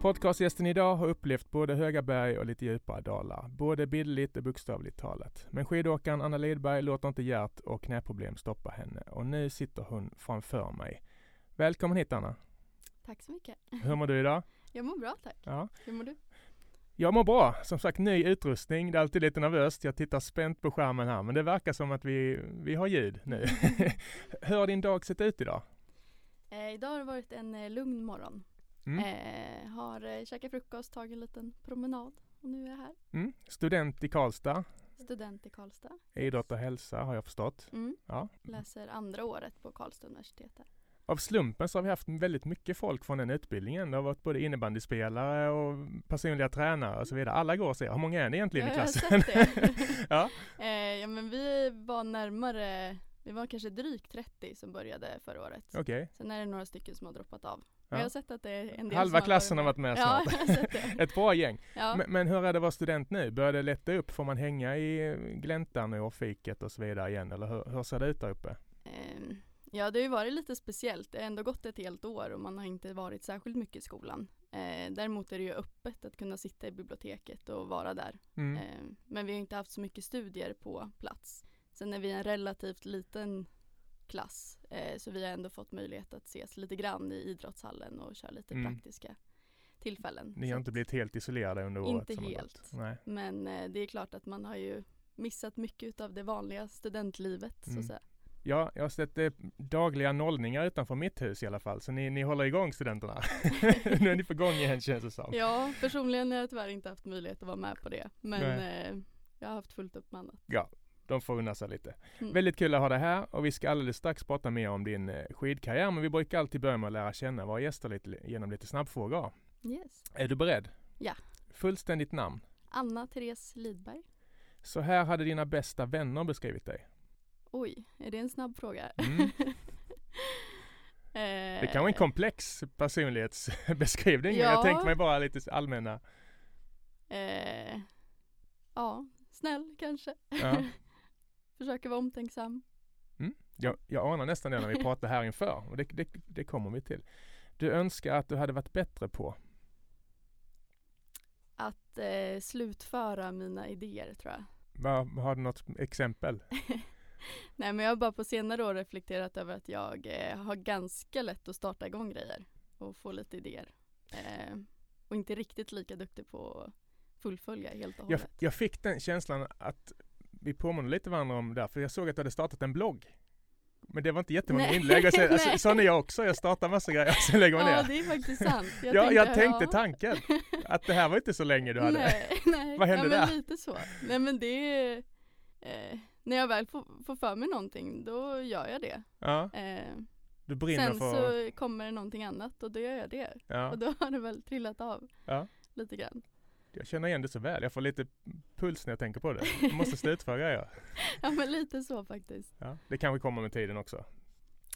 Podcastgästen idag har upplevt både höga berg och lite djupare dalar, både bildligt och bokstavligt talat. Men skidåkaren Anna Lidberg låter inte hjärt och knäproblem stoppa henne och nu sitter hon framför mig. Välkommen hit Anna! Tack så mycket! Hur mår du idag? Jag mår bra tack! Ja. Hur mår du? Jag mår bra. Som sagt, ny utrustning. Det är alltid lite nervöst. Jag tittar spänt på skärmen här, men det verkar som att vi, vi har ljud nu. Hur har din dag sett ut idag? Eh, idag har det varit en eh, lugn morgon. Mm. Eh, har eh, käkat frukost, tagit en liten promenad och nu är jag här. Mm. Student i Karlstad, Student i Karlstad. idrott och hälsa har jag förstått. Mm. Ja. Läser andra året på Karlstad universitet. Här. Av slumpen så har vi haft väldigt mycket folk från den utbildningen. Det har varit både innebandyspelare och personliga tränare och så vidare. Alla går och ser. Hur många är ni egentligen i Ja, klassen? ja. eh, ja men vi var närmare, vi var kanske drygt 30 som började förra året. Okej. Sen är det några stycken som har droppat av. Ja. Jag har sett att det är en del Halva som klassen har varit med Ja, snart. jag har sett det. Ett bra gäng. Ja. Men, men hur är det att vara student nu? Börjar det lätta upp? Får man hänga i gläntan och fiket och så vidare igen? Eller hur, hur ser det ut där uppe? Ehm, Ja, det har ju varit lite speciellt. Det har ändå gått ett helt år och man har inte varit särskilt mycket i skolan. Eh, däremot är det ju öppet att kunna sitta i biblioteket och vara där. Mm. Eh, men vi har inte haft så mycket studier på plats. Sen är vi en relativt liten klass eh, så vi har ändå fått möjlighet att ses lite grann i idrottshallen och köra lite Mm. praktiska tillfällen. Ni Så har inte blivit helt isolerade under året? Inte helt. Men eh, det är klart att man har ju missat mycket av det vanliga studentlivet så Mm. att säga. Ja, jag har sett eh, dagliga nollningar utanför mitt hus i alla fall. Så ni, ni håller igång studenterna. nu är ni på gång igen känns det som. Ja, personligen har jag tyvärr inte haft möjlighet att vara med på det. Men eh, jag har haft fullt upp med annat. De får unna sig lite. Mm. Väldigt kul att ha dig här och vi ska alldeles strax prata mer om din eh, skidkarriär. Men vi brukar alltid börja med att lära känna våra gäster lite, genom lite snabbfrågor. Yes. Är du beredd? Ja. Fullständigt namn. Anna Therese Lidberg. Så här hade dina bästa vänner beskrivit dig. Oj, är det en snabb fråga? Mm. Eh, Det kan vara en komplex personlighetsbeskrivning. men Jag Ja. tänkte mig bara lite allmänna. eh, Ja, snäll kanske. Ja. Försöker vara omtänksam. Jag, jag anar nästan det när vi pratar här inför och det, det, det kommer vi till. Du önskar att du hade varit bättre på. Att eh, slutföra mina idéer tror jag. Vad, har du något exempel? Nej men jag har bara på senare år reflekterat över att jag eh, har ganska lätt att starta igång grejer och få lite idéer. Eh, och inte riktigt lika duktig på att fullfölja helt och Jag, hållet. jag fick den känslan att vi påminner lite varandra om det där, för jag såg att du hade startat en blogg. Men det var inte jättemånga Nej. inlägg. Alltså, Nej. sån är jag också. Jag startar massa grejer och sen lägger man Ja ner. det är faktiskt sant. ja, jag tänkte ja. tanken. Att det här var inte så länge du hade. Nej, nej. Vad hände ja, där? lite så. Nej men det är, eh, när jag väl får, får för mig någonting då gör jag det. Ja, Eh, du brinner sen för... så kommer det någonting annat och då gör jag det. Ja, Och då har det väl trillat av ja. lite grann. Jag känner igen det så väl. Jag får lite puls när jag tänker på det. Jag måste slutföra grejer. Ja men lite så faktiskt. Ja, det kanske kommer med tiden också.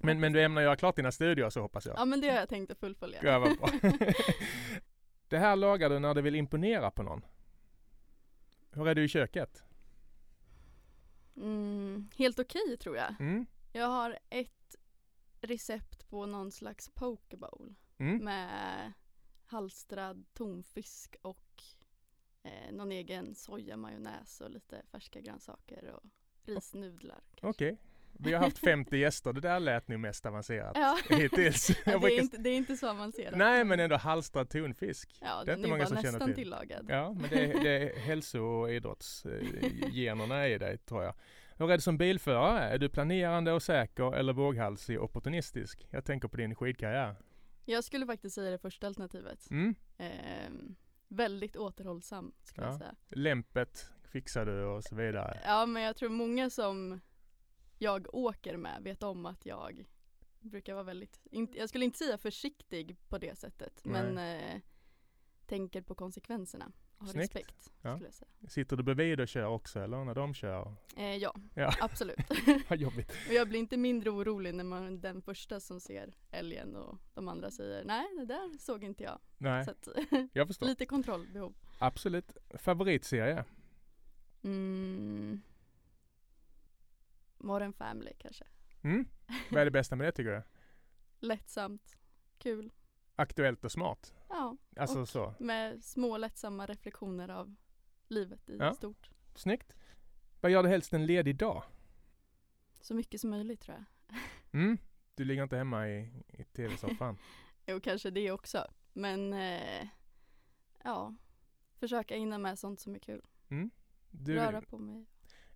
Men, men du ämnar göra klart dina studier så hoppas jag. Ja men det har jag tänkt att fullfölja. Ja, vad bra. det här lagar du när du vill imponera på någon. Hur är du i köket? Mm, helt okej tror jag. Mm? Jag har ett recept på någon slags pokebowl Mm? med halstrad tonfisk och eh, någon egen sojamajonnäs och lite färska grönsaker och risnudlar. Okej. Vi har haft 50 gäster. Det där lät nog mest avancerat Ja. hittills. ja, det, är brukar- inte, det är inte så avancerat. Nej, men ändå halstrad tonfisk. Ja, det är inte många som känner nästan till. tillagad. Ja, men det är, det är hälso och idrottsgenerna i dig tror jag. Hur är det som bilförare? Är du planerande och säker eller våghalsig och opportunistisk? Jag tänker på din skidkarriär. Jag skulle faktiskt säga det första alternativet. Mm? Ehm, väldigt återhållsam skulle Ja. jag säga. Lämpet fixar du och så vidare. Ja men jag tror många som jag åker med vet om att jag brukar vara väldigt, inte, jag skulle inte säga försiktig på det sättet Nej. men eh, tänker på konsekvenserna ha Snyggt. respekt Ja. skulle jag säga. Sitter du bredvid och kör också eller när de kör? Eh, ja, Ja. absolut. Vad jobbigt. och jag blir inte mindre orolig när man är den första som ser älgen och de andra säger nej det där såg inte jag. Nej, jag förstår. lite kontrollbehov. Absolut. Favoritserie? Mm. Modern Family kanske. Mm? Vad är det bästa med det tycker du? Lättsamt, kul. Aktuellt och smart? Ja, Alltså Och- så. med små lättsamma reflektioner av livet i Ja. stort. Snyggt. Vad gör du helst en ledig dag? Så mycket som möjligt tror jag. Mm? Du ligger inte hemma i, i tv-soffan? Jo, kanske det också. Men eh, ja, försöka hinna med sånt som är kul. Du, Röra på mig.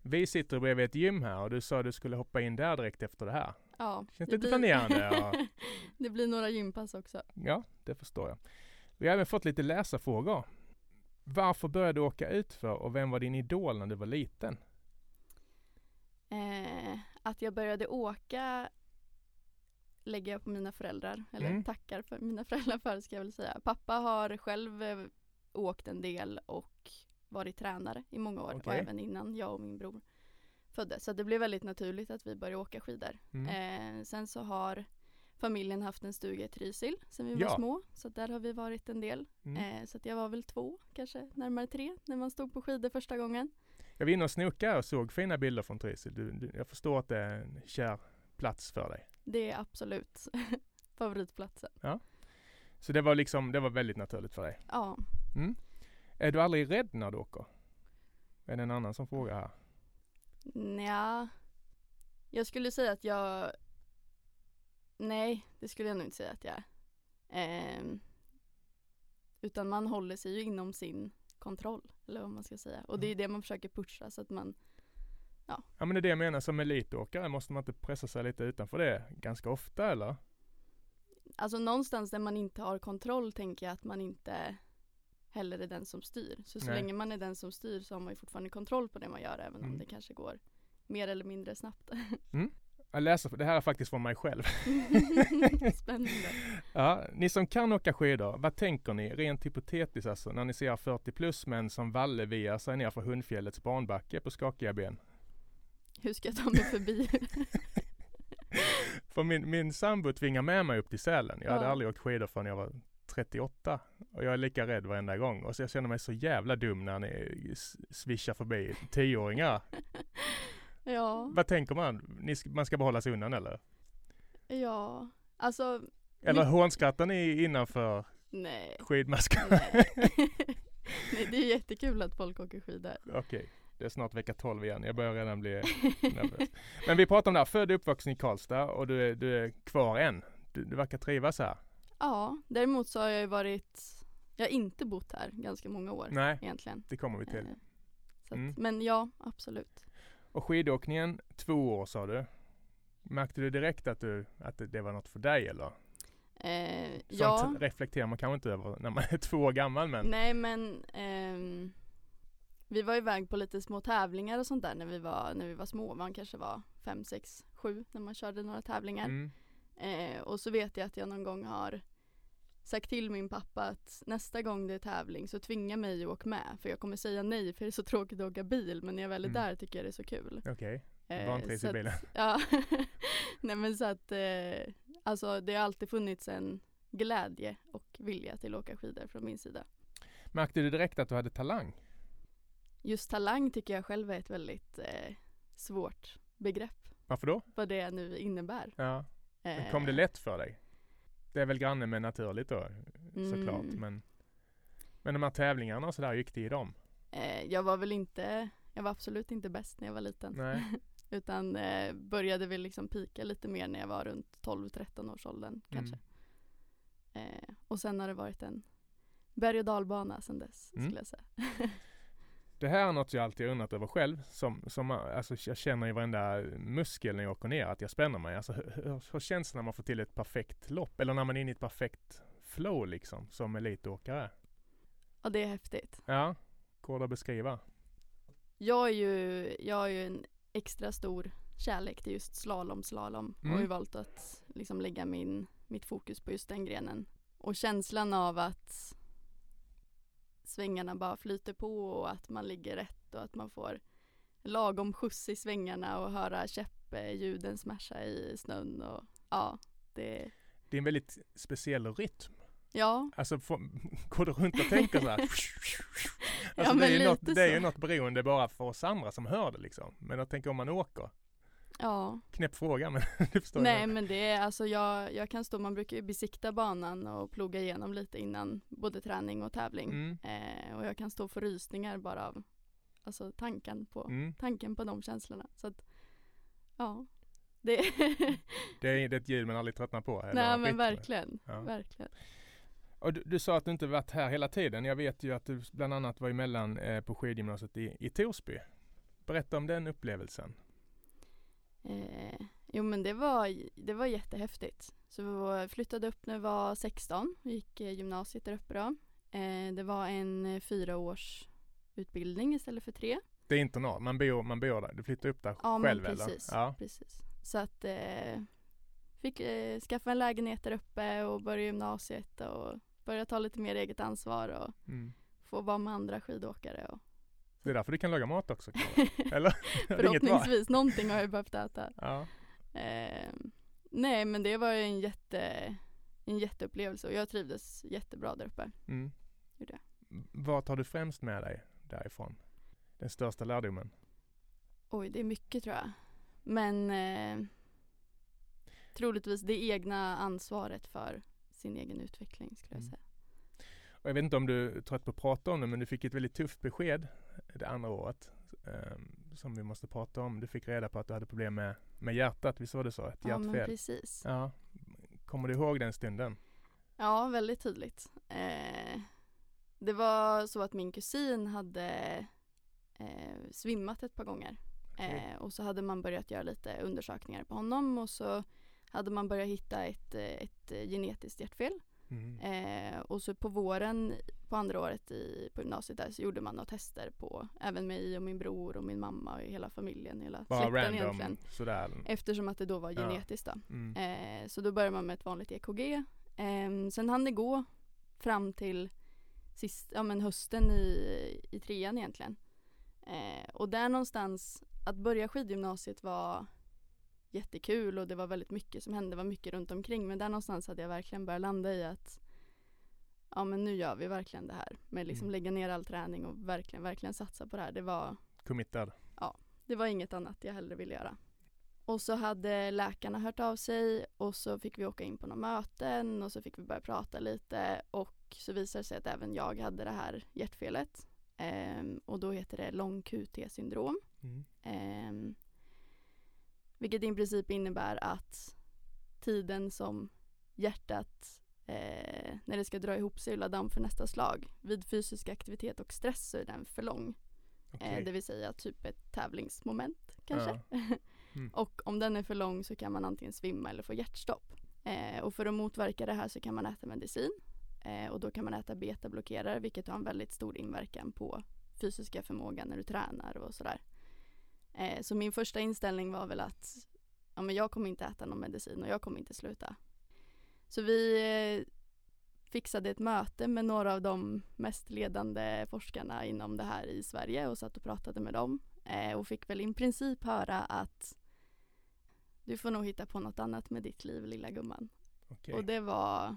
vi sitter bredvid ett gym här och du sa att du skulle hoppa in där direkt efter det här. Ja, Känns lite planerande, ja. det blir några gympass också. Ja, det förstår jag. Vi har även fått lite läsarfrågor. Varför började du åka utför och vem var din idol när du var liten? Eh, att jag började åka lägger jag på mina föräldrar, eller Mm. tackar för mina föräldrar för ska jag väl säga. Pappa har själv eh, åkt en del och varit tränare i många år och Okej. även innan jag och min bror föddes. Så det blev väldigt naturligt att vi började åka skidor. Mm. Eh, sen så har familjen haft en stuga i Trysil sen vi Ja. var små. Så där har vi varit en del. Mm. Eh, så jag var väl två, kanske närmare tre, när man stod på skidor första gången. Jag var inne och snokade och såg fina bilder från Trysil. Du, du, jag förstår att det är en kär plats för dig. Det är absolut favoritplatsen. Så det var liksom, det var väldigt naturligt för dig. Ja, Mm. Är du aldrig rädd när du åker? Är det en annan som frågar här? nja. Jag skulle säga att jag Nej, det skulle jag nog inte säga att jag är. Ehm, utan man håller sig ju inom sin kontroll, eller vad man ska säga. Och det är det man försöker pusha så att man Ja men det är det jag menar, som elitåkare måste man inte pressa sig lite utanför det ganska ofta eller? Alltså någonstans där man inte har kontroll tänker jag att man inte heller är den som styr. Så så Nej. länge man är den som styr så har man ju fortfarande kontroll på det man gör även Mm. om det kanske går mer eller mindre snabbt. Jag läser, det här är faktiskt från mig själv. Spännande. Ja, ni som kan åka skidor, vad tänker ni rent hypotetiskt alltså när ni ser 40 plus män som valleviar sig ner för Hundfjällets barnbacke på skakiga ben? Hur ska jag ta mig förbi? För min, min sambo tvingar med mig upp till Sälen. Jag hade Ja. aldrig åkt skidor förrän jag var 38 och jag är lika rädd varenda gång och så jag känner mig så jävla dum när ni svischar förbi tioåringar. ja, Vad tänker man? Ni, man ska bara hålla sig undan eller? ja, alltså Eller Ni- hånskrattar ni innanför nej. skidmasken? Nej. nej, det är jättekul att folk åker skidor. Okej, det är snart vecka 12 igen. Jag börjar redan bli nervös. Men vi pratar om det här, född och uppvuxen i Karlstad och du är, du är kvar än. Du, du verkar trivas här. Ja, däremot så har jag ju varit, jag har inte bott här ganska många år Nej, egentligen. det kommer vi till. Eh, Så att, Mm. Men ja, absolut. Och skidåkningen, två år sa du. Märkte du direkt att, du, att det, var något för dig eller? Eh, Sånt ja, reflekterar man kanske inte över när man är två år gammal men nej men ehm, vi var iväg på lite små tävlingar och sånt där när vi var, när vi var små. Man kanske var fem, sex, sju när man körde några tävlingar. mm, Eh, och så vet jag att jag någon gång har sagt till min pappa att nästa gång det är tävling så tvinga mig att åka med. För jag kommer säga nej för det är så tråkigt att åka bil men när jag väl är Mm. där tycker jag det är så kul. okej. Eh, Vantrivs i bilen. Ja, nej men så att eh, alltså det har alltid funnits en glädje och vilja till att åka skidor från min sida. Märkte du direkt att du hade talang? Just talang tycker jag själv är ett väldigt eh, svårt begrepp. Varför då? Vad det nu innebär. Ja, men Eh, kom det lätt för dig? Det är väl granne med naturligt då såklart Mm. men Men de här tävlingarna och sådär, gick det i dem? Eh, jag var väl inte, jag var absolut inte bäst när jag var liten. Nej. Utan eh, började väl liksom pika lite mer när jag var runt 12-13 års åldern kanske. Mm. Eh, och sen har det varit en berg och dalbana sen dess Mm. skulle jag säga. Det här är något jag alltid undrat över själv. Som, som, alltså jag känner i varenda muskel när jag åker ner att jag spänner mig. Alltså, hur, hur, känns det när man får till ett perfekt lopp? Eller när man är inne i ett perfekt flow liksom, som elitåkare? Och det är häftigt. Ja, går det att beskriva? Jag är ju, jag har ju en extra stor kärlek till just slalom, slalom. Och har ju Mm. valt att liksom lägga min, mitt fokus på just den grenen. Och känslan av att svängarna bara flyter på och att man ligger rätt och att man får lagom skjuts i svängarna och höra käppljuden smasha i snön och ja, det Det är en väldigt speciell rytm. Ja, Alltså får, går du runt och tänker så här? Ja, Alltså men det är, något, det är ju något beroende bara för oss andra som hör det liksom. Men jag tänker om man åker. Ja. Knäpp fråga men du förstår Nej men det är alltså jag, jag kan stå, man brukar ju besikta banan och ploga igenom lite innan både träning och tävling. Mm, Eh, och jag kan stå få rysningar bara av alltså tanken på, mm. tanken på de känslorna. Så att, ja. Det Det, är, det är ett ljud man aldrig tröttnar på. eller Nej men verkligen, Ja. verkligen. Och du, du sa att du inte varit här hela tiden. Jag vet ju att du bland annat var emellan eh, på skidgymnasiet i, i Torsby. Berätta om den upplevelsen. Eh, jo men det var, det var jättehäftigt. Så vi flyttade upp när vi var 16 och gick eh, gymnasiet där uppe då. Eh, det var en eh, fyra års utbildning istället för tre. Det är internat, man bor, man bor där. Du flyttar upp där Ja själv men precis, eller? Ja. precis. Så att eh, fick eh, skaffa en lägenhet där uppe och börja gymnasiet och börja ta lite mer eget ansvar och Mm. få vara med andra skidåkare. Och Det är därför du kan laga mat också? Eller? Förhoppningsvis, någonting har jag behövt äta. Ja. Eh, nej men det var en jätte en jätteupplevelse och jag trivdes jättebra där uppe. Mm. Gjorde jag. Vad tar du främst med dig därifrån? Den största lärdomen? Oj, det är mycket tror jag. Men eh, troligtvis det egna ansvaret för sin egen utveckling skulle jag Mm. säga. Och jag vet inte om du är trött på att prata om det, men du fick ett väldigt tufft besked det andra året ehm, som vi måste prata om. Du fick reda på att du hade problem med, med hjärtat, visst var det så? Ett Ja men hjärtfel? precis. Ja. Kommer du ihåg den stunden? Ja, väldigt tydligt. Eh, det var så att min kusin hade eh, svimmat ett par gånger. Okej. Eh, och så hade man börjat göra lite undersökningar på honom och så hade man börjat hitta ett, ett genetiskt hjärtfel. Mm. Eh, och så på våren på andra året i, på gymnasiet där så gjorde man några tester på även mig och min bror och min mamma och hela familjen, hela Bara släkten random egentligen. sådär? Eftersom att det då var Ja. genetiskt då. Mm. Eh, så då börjar man med ett vanligt EKG. Eh, sen hann det gå fram till sist, ja, men hösten i, i trean egentligen. Eh, och där någonstans, att börja skidgymnasiet var jättekul och det var väldigt mycket som hände, det var mycket runt omkring. Men där någonstans hade jag verkligen börjat landa i att ja men nu gör vi verkligen det här. Med liksom Mm. lägga ner all träning och verkligen, verkligen satsa på det här. Det var, Committad? det var inget annat jag hellre ville göra. Och så hade läkarna hört av sig och så fick vi åka in på några möten och så fick vi börja prata lite och så visade det sig att även jag hade det här hjärtfelet. Ehm, och då heter det lång QT-syndrom. Mm. Ehm, vilket i princip innebär att tiden som hjärtat eh, när det ska dra ihop sig och ladda om för nästa slag vid fysisk aktivitet och stress så är den för lång. Okej. Eh, det vill säga typ ett tävlingsmoment kanske. Mm. och om den är för lång så kan man antingen svimma eller få hjärtstopp. Eh, och för att motverka det här så kan man äta medicin. Eh, och då kan man äta betablockerare vilket har en väldigt stor inverkan på fysiska förmågan när du tränar och sådär. Eh, så min första inställning var väl att ja, men jag kommer inte äta någon medicin och jag kommer inte sluta. Så vi eh, fixade ett möte med några av de mest ledande forskarna inom det här i Sverige och satt och pratade med dem eh, och fick väl i princip höra att du får nog hitta på något annat med ditt liv lilla gumman. Okej. Och det var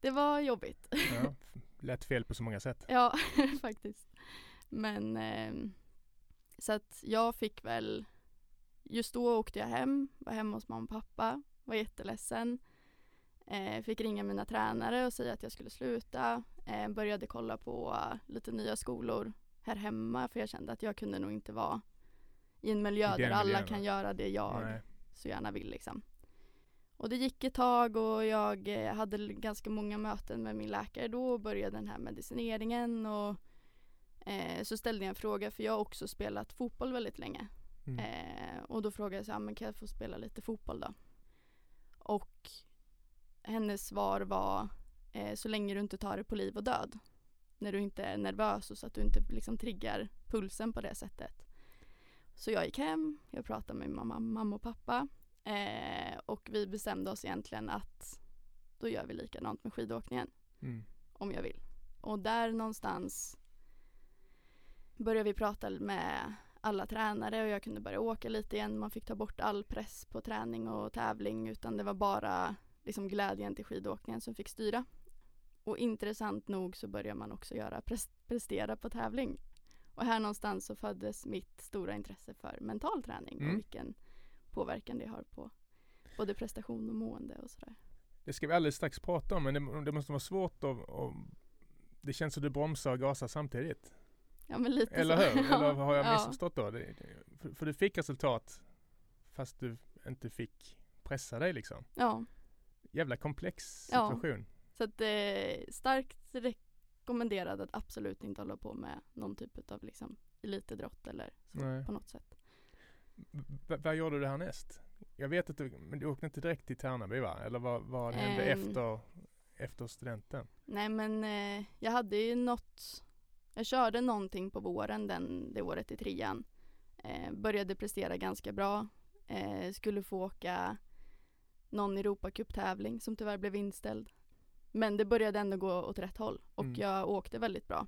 det var jobbigt. Ja. Lätt fel på så många sätt. Ja, faktiskt. Men ehm, så att jag fick väl Just då åkte jag hem, var hemma hos mamma och pappa, var jätteledsen. Eh, fick ringa mina tränare och säga att jag skulle sluta. Eh, började kolla på lite nya skolor här hemma för jag kände att jag kunde nog inte vara i en miljö där alla miljön, kan va? göra det jag Nej. så gärna vill liksom. Och det gick ett tag och jag eh, hade ganska många möten med min läkare då och började den här medicineringen och eh, så ställde jag en fråga för jag har också spelat fotboll väldigt länge. Mm. Eh, och då frågade jag så här, men kan jag få spela lite fotboll då? Och hennes svar var eh, så länge du inte tar det på liv och död. När du inte är nervös och så att du inte liksom triggar pulsen på det sättet. Så jag gick hem, jag pratade med mamma, mamma och pappa eh, och vi bestämde oss egentligen att då gör vi likadant med skidåkningen Mm. om jag vill. och där någonstans började vi prata med alla tränare och jag kunde börja åka lite igen. Man fick ta bort all press på träning och tävling utan det var bara liksom glädjen till skidåkningen som fick styra. Och intressant nog så började man också göra prestera på tävling. Och här någonstans så föddes mitt stora intresse för mental träning mm. och vilken påverkan det har på både prestation och mående och sådär. Det ska vi alldeles strax prata om men det, det måste vara svårt att, att det känns som du bromsar och gasar samtidigt. Ja men lite Eller hur? Eller har jag missförstått då? Det, för, för, du fick resultat fast du inte fick pressa dig liksom. Ja. Jävla komplex situation. Ja. Så att eh, starkt rekommenderad att absolut inte hålla på med någon typ av liksom elitidrott eller så Nej. på något sätt. V vad gjorde du härnäst? Jag vet att du, men du åkte inte direkt till Tärnaby va? Eller vad, vad hände um, efter, efter studenten? Nej men eh, jag hade ju något jag körde någonting på våren den, det året i trean. Eh, började prestera ganska bra. Eh, skulle få åka någon Europacup-tävling som tyvärr blev inställd. Men det började ändå gå åt rätt håll och mm. jag åkte väldigt bra.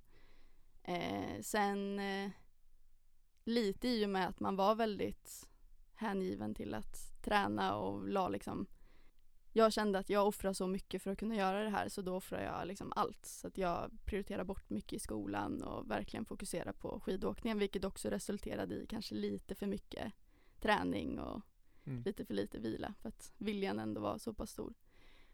Eh, sen eh, lite i och med att man var väldigt hängiven till att träna och la liksom jag kände att jag offrar så mycket för att kunna göra det här så då offrar jag liksom allt. Så att jag prioriterar bort mycket i skolan och verkligen fokuserar på skidåkningen vilket också resulterade i kanske lite för mycket träning och mm. lite för lite vila för att viljan ändå var så pass stor.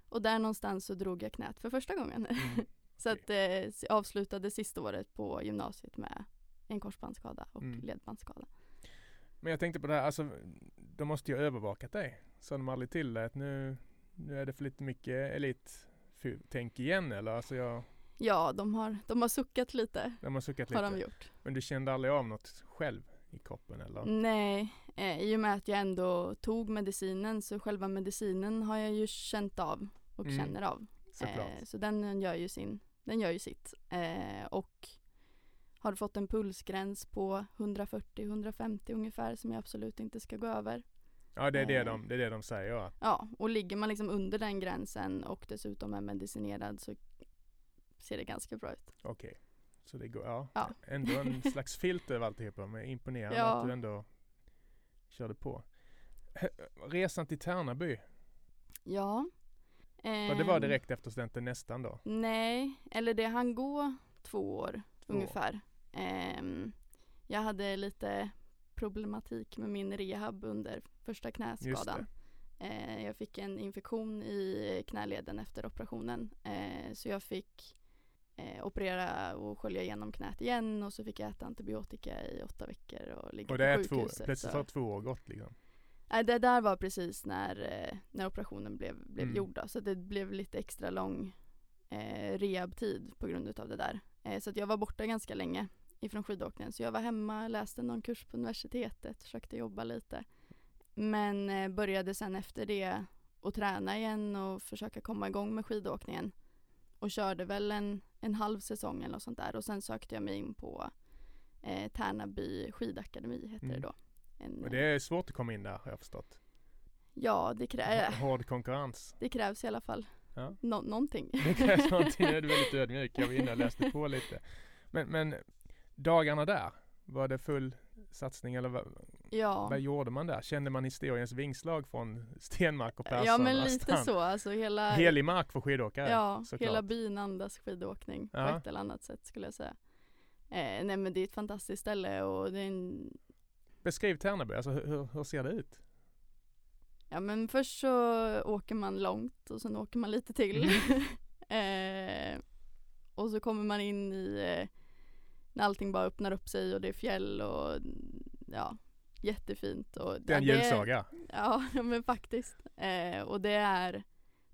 Och där någonstans så drog jag knät för första gången. Mm. så att eh, avslutade sista året på gymnasiet med en korsbandsskada och mm. ledbandsskada. Men jag tänkte på det här, alltså de måste ju ha övervakat dig. Sa de aldrig till dig att nu nu är det för lite mycket elittänk igen eller? Alltså jag... Ja, de har, de har suckat lite. De har suckat lite. Har de gjort. Men du kände aldrig av något själv i kroppen eller? Nej, eh, i och med att jag ändå tog medicinen så själva medicinen har jag ju känt av och mm. känner av. Eh, så den gör ju sin, den gör ju sitt. Eh, och har fått en pulsgräns på 140-150 ungefär som jag absolut inte ska gå över. Ja det är det, eh. de, det är det de säger ja. Ja och ligger man liksom under den gränsen och dessutom är medicinerad så ser det ganska bra ut. Okej. Okay. Så det går, ja, ja. ändå en slags filt över alltihopa men imponerande ja. att du ändå körde på. Resan till Tärnaby? Ja. Eh, det var ehm. direkt efter studenten nästan då? Nej, eller det hann gå två år två. ungefär. Eh, jag hade lite problematik med min rehab under första knäskadan. Eh, jag fick en infektion i knäleden efter operationen eh, så jag fick eh, operera och skölja igenom knät igen och så fick jag äta antibiotika i åtta veckor och ligga och det på sjukhuset. Två, plötsligt har två år gått liksom? Nej det där var precis när, eh, när operationen blev, blev mm. gjord då, så det blev lite extra lång eh, rehabtid på grund utav det där. Eh, så att jag var borta ganska länge ifrån skidåkningen. Så jag var hemma, läste någon kurs på universitetet, försökte jobba lite. Men eh, började sen efter det att träna igen och försöka komma igång med skidåkningen. Och körde väl en, en halv säsong eller något sånt där och sen sökte jag mig in på eh, Tärnaby skidakademi heter mm. det då. En, och det är svårt att komma in där har jag förstått. Ja, det krävs. Hård konkurrens. Det krävs i alla fall. Ja. Nå någonting. Det krävs någonting, jag är väldigt ödmjuk. Jag var inne och läste på lite. Men, men dagarna där, var det full satsning eller vad, ja. vad gjorde man där? Kände man historiens vingslag från Stenmark och Persson? Ja men lite så, alltså hela Helig mark för skidåkare Ja, såklart. hela byn andas skidåkning ja. på ett eller annat sätt skulle jag säga eh, Nej men det är ett fantastiskt ställe och det är en Beskriv Tärnaby, alltså hur, hur ser det ut? Ja men först så åker man långt och sen åker man lite till mm. eh, Och så kommer man in i eh, när allting bara öppnar upp sig och det är fjäll och ja, jättefint. Och, det är en ja, julsaga. Ja, men faktiskt. Eh, och det är,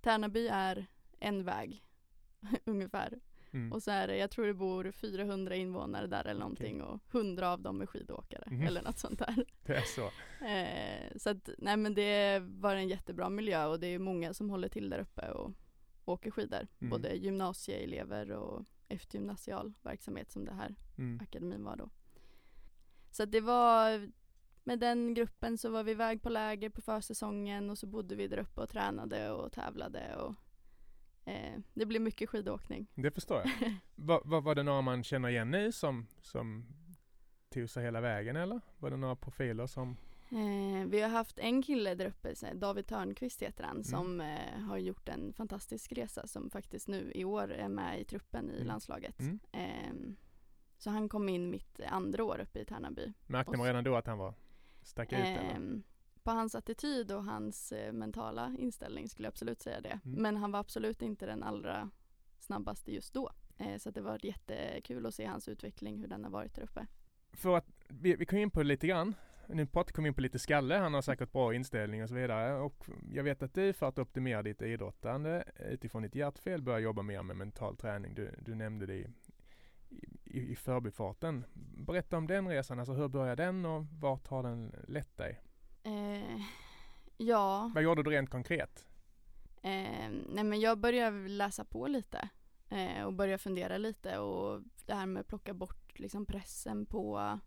Tärnaby är en väg ungefär. Mm. Och så är det, jag tror det bor 400 invånare där eller någonting okay. och 100 av dem är skidåkare mm. eller något sånt där. Det är så. Eh, så att, nej men det var en jättebra miljö och det är många som håller till där uppe och åker skidor. Mm. Både gymnasieelever och eftergymnasial verksamhet som det här mm. akademin var då. Så det var med den gruppen så var vi iväg på läger på försäsongen och så bodde vi där uppe och tränade och tävlade och eh, det blir mycket skidåkning. Det förstår jag. var, var, var det några man känner igen nu som, som tog sig hela vägen eller? Var det några profiler som Eh, vi har haft en kille där uppe, David Törnqvist heter han, Mm. som eh, har gjort en fantastisk resa som faktiskt nu i år är med i truppen i Mm. landslaget. Mm. Ehm, så han kom in mitt andra år uppe i Tärnaby. märkte man redan då att han var stack ut eller? Ehm, på hans attityd och hans eh, mentala inställning skulle jag absolut säga det. Mm. Men han var absolut inte den allra snabbaste just då. Eh, så det var jättekul att se hans utveckling, hur den har varit där uppe. För att vi, vi kom in på det lite grann. Nu Patrick kom in på lite skalle, han har säkert bra inställning och så vidare. Och jag vet att du för att optimera ditt idrottande utifrån ditt hjärtfel börjar jobba mer med mental träning. Du, du nämnde det i, i, i förbifarten. Berätta om den resan, alltså hur började den och vart har den lett dig? Eh, ja, Vad gjorde du rent konkret? Eh, nej men jag började läsa på lite eh, och började fundera lite och det här med att plocka bort liksom pressen på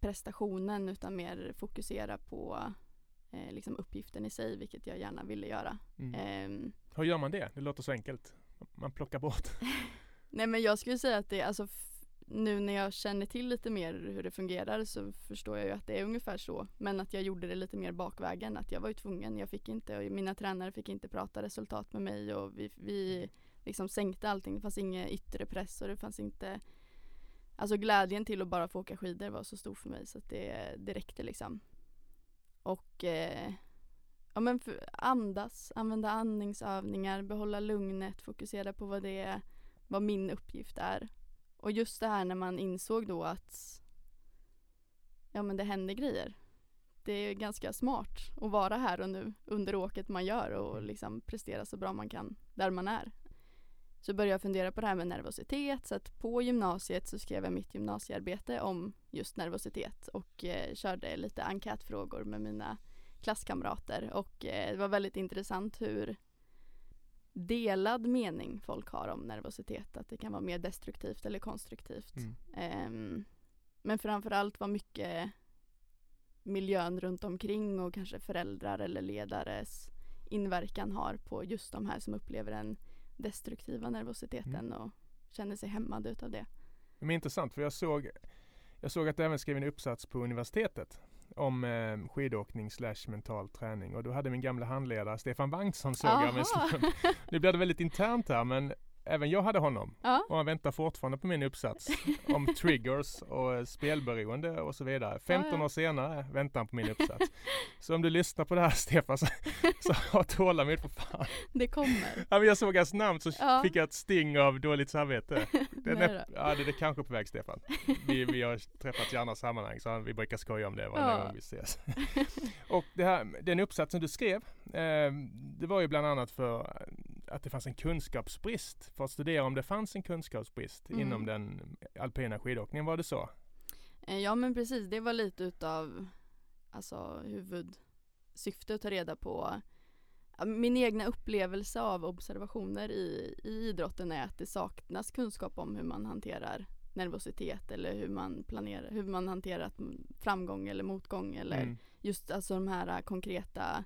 prestationen utan mer fokusera på eh, liksom uppgiften i sig vilket jag gärna ville göra. Mm. Eh, Hur gör man det? Det låter så enkelt. Man plockar bort. nej men jag skulle säga att det alltså nu när jag känner till lite mer hur det fungerar så förstår jag ju att det är ungefär så. Men att jag gjorde det lite mer bakvägen. Att jag var ju tvungen. Jag fick inte, mina tränare fick inte prata resultat med mig och vi, vi liksom sänkte allting. Det fanns ingen yttre press och det fanns inte Alltså glädjen till att bara få åka skidor var så stor för mig så att det, det räckte liksom. Och eh, ja men för, andas, använda andningsövningar, behålla lugnet, fokusera på vad det är, vad min uppgift är. Och just det här när man insåg då att ja men det händer grejer. Det är ganska smart att vara här och nu under åket man gör och liksom prestera så bra man kan där man är. Så började jag fundera på det här med nervositet så att på gymnasiet så skrev jag mitt gymnasiearbete om just nervositet och eh, körde lite enkätfrågor med mina klasskamrater och eh, det var väldigt intressant hur delad mening folk har om nervositet. Att det kan vara mer destruktivt eller konstruktivt. Mm. Ehm, men framförallt vad mycket miljön runt omkring och kanske föräldrar eller ledares inverkan har på just de här som upplever den destruktiva nervositeten Mm. och känner sig hämmade utav det. Men intressant för jag såg, jag såg att du även skrev en uppsats på universitetet om eh, skidåkning slash mental träning och då hade min gamla handledare Stefan Bengtsson såg jag Aha. stund. Nu blir det väldigt internt här men även jag hade honom Ja, och han väntar fortfarande på min uppsats om triggers och eh, spelberoende och så vidare. 15 Ja, ja. år senare väntar han på min uppsats. Så om du lyssnar på det här Stefan så, så ha tålamod för fan. det kommer. Ja, men jag såg hans namn så fick jag ett sting av dåligt samvete. Nej är, ja, det är kanske på väg Stefan. Vi, vi har träffats i andra sammanhang så vi brukar skoja om det varje Ja. gång vi ses. och det här, den uppsatsen du skrev, eh, det var ju bland annat för att det fanns en kunskapsbrist. För att studera om det fanns en kunskapsbrist Mm. inom den alpina skidåkningen, var det så? Eh, Ja men precis, det var lite utav alltså, huvudsyftet att ta reda på min egna upplevelse av observationer i, i idrotten är att det saknas kunskap om hur man hanterar nervositet eller hur man planerar, hur man hanterar framgång eller motgång eller Mm. just alltså de här konkreta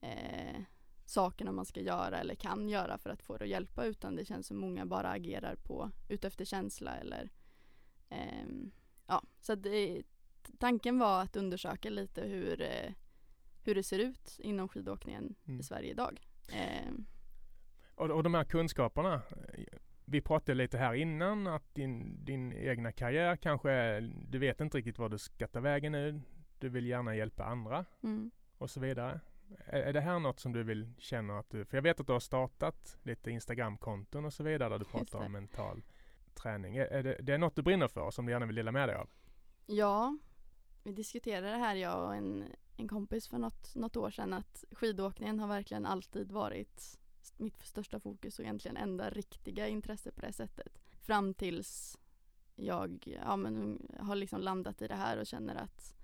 eh, sakerna man ska göra eller kan göra för att få det att hjälpa utan det känns som många bara agerar på utefter känsla eller ehm, ja, så det, tanken var att undersöka lite hur, eh, hur det ser ut inom skidåkningen Mm. i Sverige idag. Ehm, Och, och de här kunskaperna. eh, Vi pratade lite här innan att din, din egna karriär kanske är, du vet inte riktigt vad du ska ta vägen nu. Du vill gärna hjälpa andra mm. och så vidare. Är, det här något som du vill känna att du, för jag vet att du har startat lite Instagramkonton och så vidare där du pratar om mental träning. Är, är det, det är något du brinner för som du gärna vill dela med dig av? Ja, vi diskuterade det här jag och en, en kompis för något, något år sedan att skidåkningen har verkligen alltid varit mitt största fokus och egentligen enda riktiga intresse på det sättet. Fram tills jag ja, men, har liksom landat i det här och känner att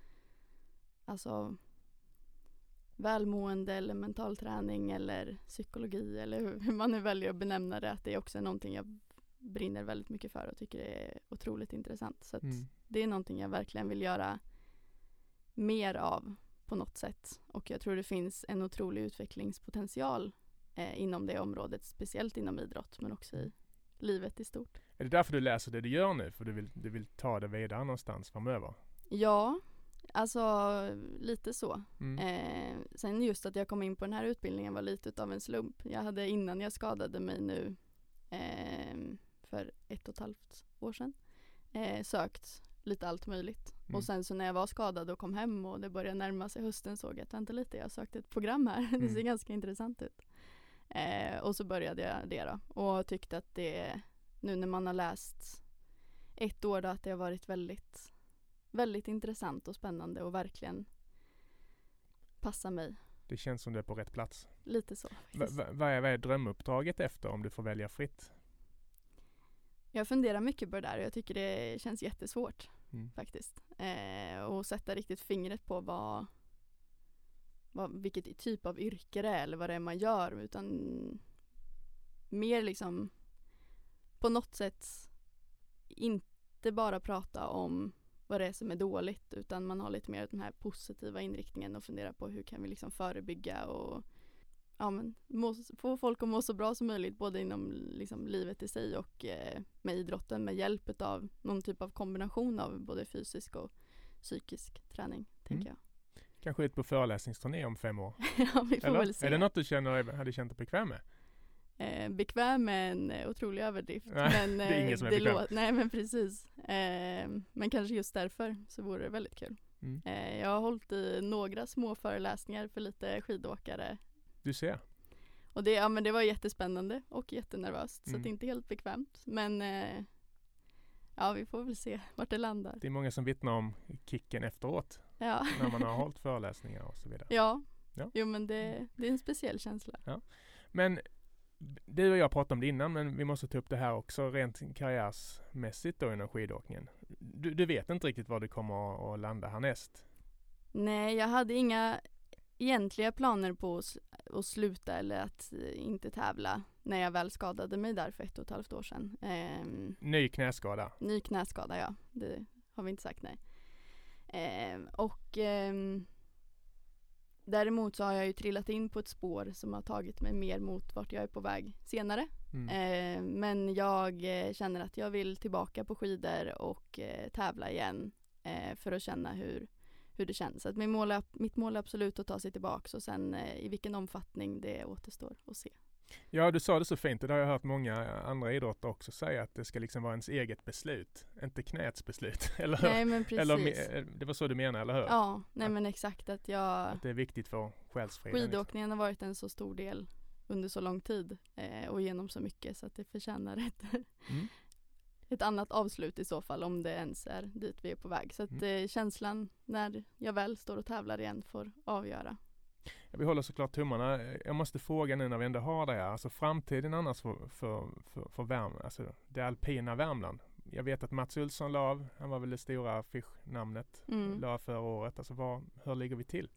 alltså välmående eller mental träning eller psykologi eller hur, man nu väljer att benämna det att det är också någonting jag brinner väldigt mycket för och tycker det är otroligt intressant. Så Mm. det är någonting jag verkligen vill göra mer av på något sätt. Och jag tror det finns en otrolig utvecklingspotential eh, inom det området, speciellt inom idrott men också i livet i stort. Är det därför du läser det du gör nu? För du vill, du vill ta det vidare någonstans framöver? Ja, alltså lite så. Mm. Eh, sen just att jag kom in på den här utbildningen var lite utav en slump. Jag hade innan jag skadade mig nu eh, för ett och ett halvt år sedan eh, sökt lite allt möjligt. Mm. Och sen så när jag var skadad och kom hem och det började närma sig hösten såg jag att vänta lite, jag har sökt ett program här. det ser Mm. ganska intressant ut. Eh, och så började jag det då och tyckte att det nu när man har läst ett år då att det har varit väldigt väldigt intressant och spännande och verkligen passar mig. Det känns som du är på rätt plats. Lite så. Va, va, vad, är, vad är drömuppdraget efter om du får välja fritt? Jag funderar mycket på det där och jag tycker det känns jättesvårt Mm. faktiskt. Eh, och sätta riktigt fingret på vad, vad, vilket typ av yrke det är eller vad det är man gör utan mer liksom på något sätt inte bara prata om vad det är som är dåligt utan man har lite mer den här positiva inriktningen och fundera på hur kan vi liksom förebygga och ja, men, må, få folk att må så bra som möjligt både inom liksom, livet i sig och eh, med idrotten med hjälp av någon typ av kombination av både fysisk och psykisk träning, tänker Mm. Kanske ut på föreläsningsturné om fem år? jag. ja, vi får Eller? väl se. Är det något du känner, hade känt dig bekväm med? Eh, bekväm är en eh, otrolig överdrift. Men, det är ingen eh, som är bekväm. Nej men precis. Eh, men kanske just därför så vore det väldigt kul. Mm. Eh, jag har hållit i några små föreläsningar för lite skidåkare. Du ser. Och det, ja, men det var jättespännande och jättenervöst så Mm. att det är inte helt bekvämt. Men eh, ja vi får väl se vart det landar. Det är många som vittnar om kicken efteråt Ja, när man har hållit föreläsningar och så vidare. ja. Ja. jo men det, det är en speciell känsla. Men du och jag pratade om det innan men vi måste ta upp det här också rent karriärsmässigt då inom skidåkningen. Du, du vet inte riktigt var du kommer att- landa härnäst? Nej, jag hade inga egentliga planer på att sluta eller att eh, inte tävla när jag väl skadade mig där för ett och ett halvt år sedan. Ehm, Ny knäskada. ny knäskada, ja. Det har vi inte sagt nej. Ehm, och ehm, däremot så har jag ju trillat in på ett spår som har tagit mig mer mot vart jag är på väg senare. Mm. Ehm, men jag eh, känner att jag vill tillbaka på skidor och eh, tävla igen eh, för att känna hur, hur det känns. Så att min mål är, mitt mål är absolut att ta sig tillbaka och sen eh, i vilken omfattning det återstår att se. Ja, du sa det så fint och det har jag hört många andra idrottare också säga att det ska liksom vara ens eget beslut, inte knäts beslut. Eller hur? Nej men precis. Eller eh, det var så du menade, eller hur? Ja, nej Att- men exakt att jag Att det är viktigt för själsfriden. liksom. Skidåkningen har varit en så stor del under så lång tid eh, och genom så mycket så att det förtjänar ett, Mm. ett annat avslut i så fall om det ens är dit vi är på väg. Så att Mm. eh, känslan när jag väl står och tävlar igen får avgöra. Vi håller såklart tummarna. Jag måste fråga nu när vi ändå har det här, alltså framtiden annars för, för, för, för Värmland, alltså det alpina Värmland. Jag vet att Mats Olsson la av, han var väl det stora affischnamnet, Mm. la av förra året. Alltså vad, hur ligger vi till?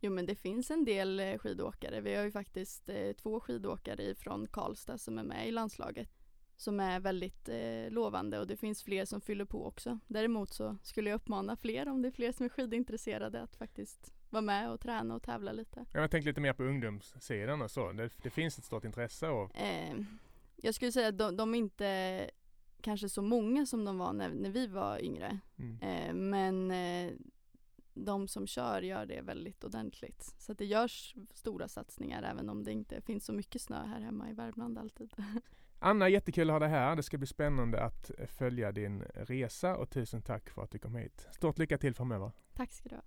Jo men det finns en del eh, skidåkare. Vi har ju faktiskt eh, två skidåkare från Karlstad som är med i landslaget. Som är väldigt eh, lovande och det finns fler som fyller på också. Däremot så skulle jag uppmana fler om det är fler som är skidintresserade att faktiskt vara med och träna och tävla lite. Ja, Jag tänker lite mer på ungdomssidan och så. Det, det finns ett stort intresse och Eh, jag skulle säga att de, de är inte kanske så många som de var när, när vi var yngre. mm. Eh, men eh, de som kör gör det väldigt ordentligt. Så att det görs stora satsningar även om det inte finns så mycket snö här hemma i Värmland alltid. Anna, jättekul att ha dig här. Det ska bli spännande att följa din resa och tusen tack för att du kom hit. Stort lycka till framöver. Tack ska du ha.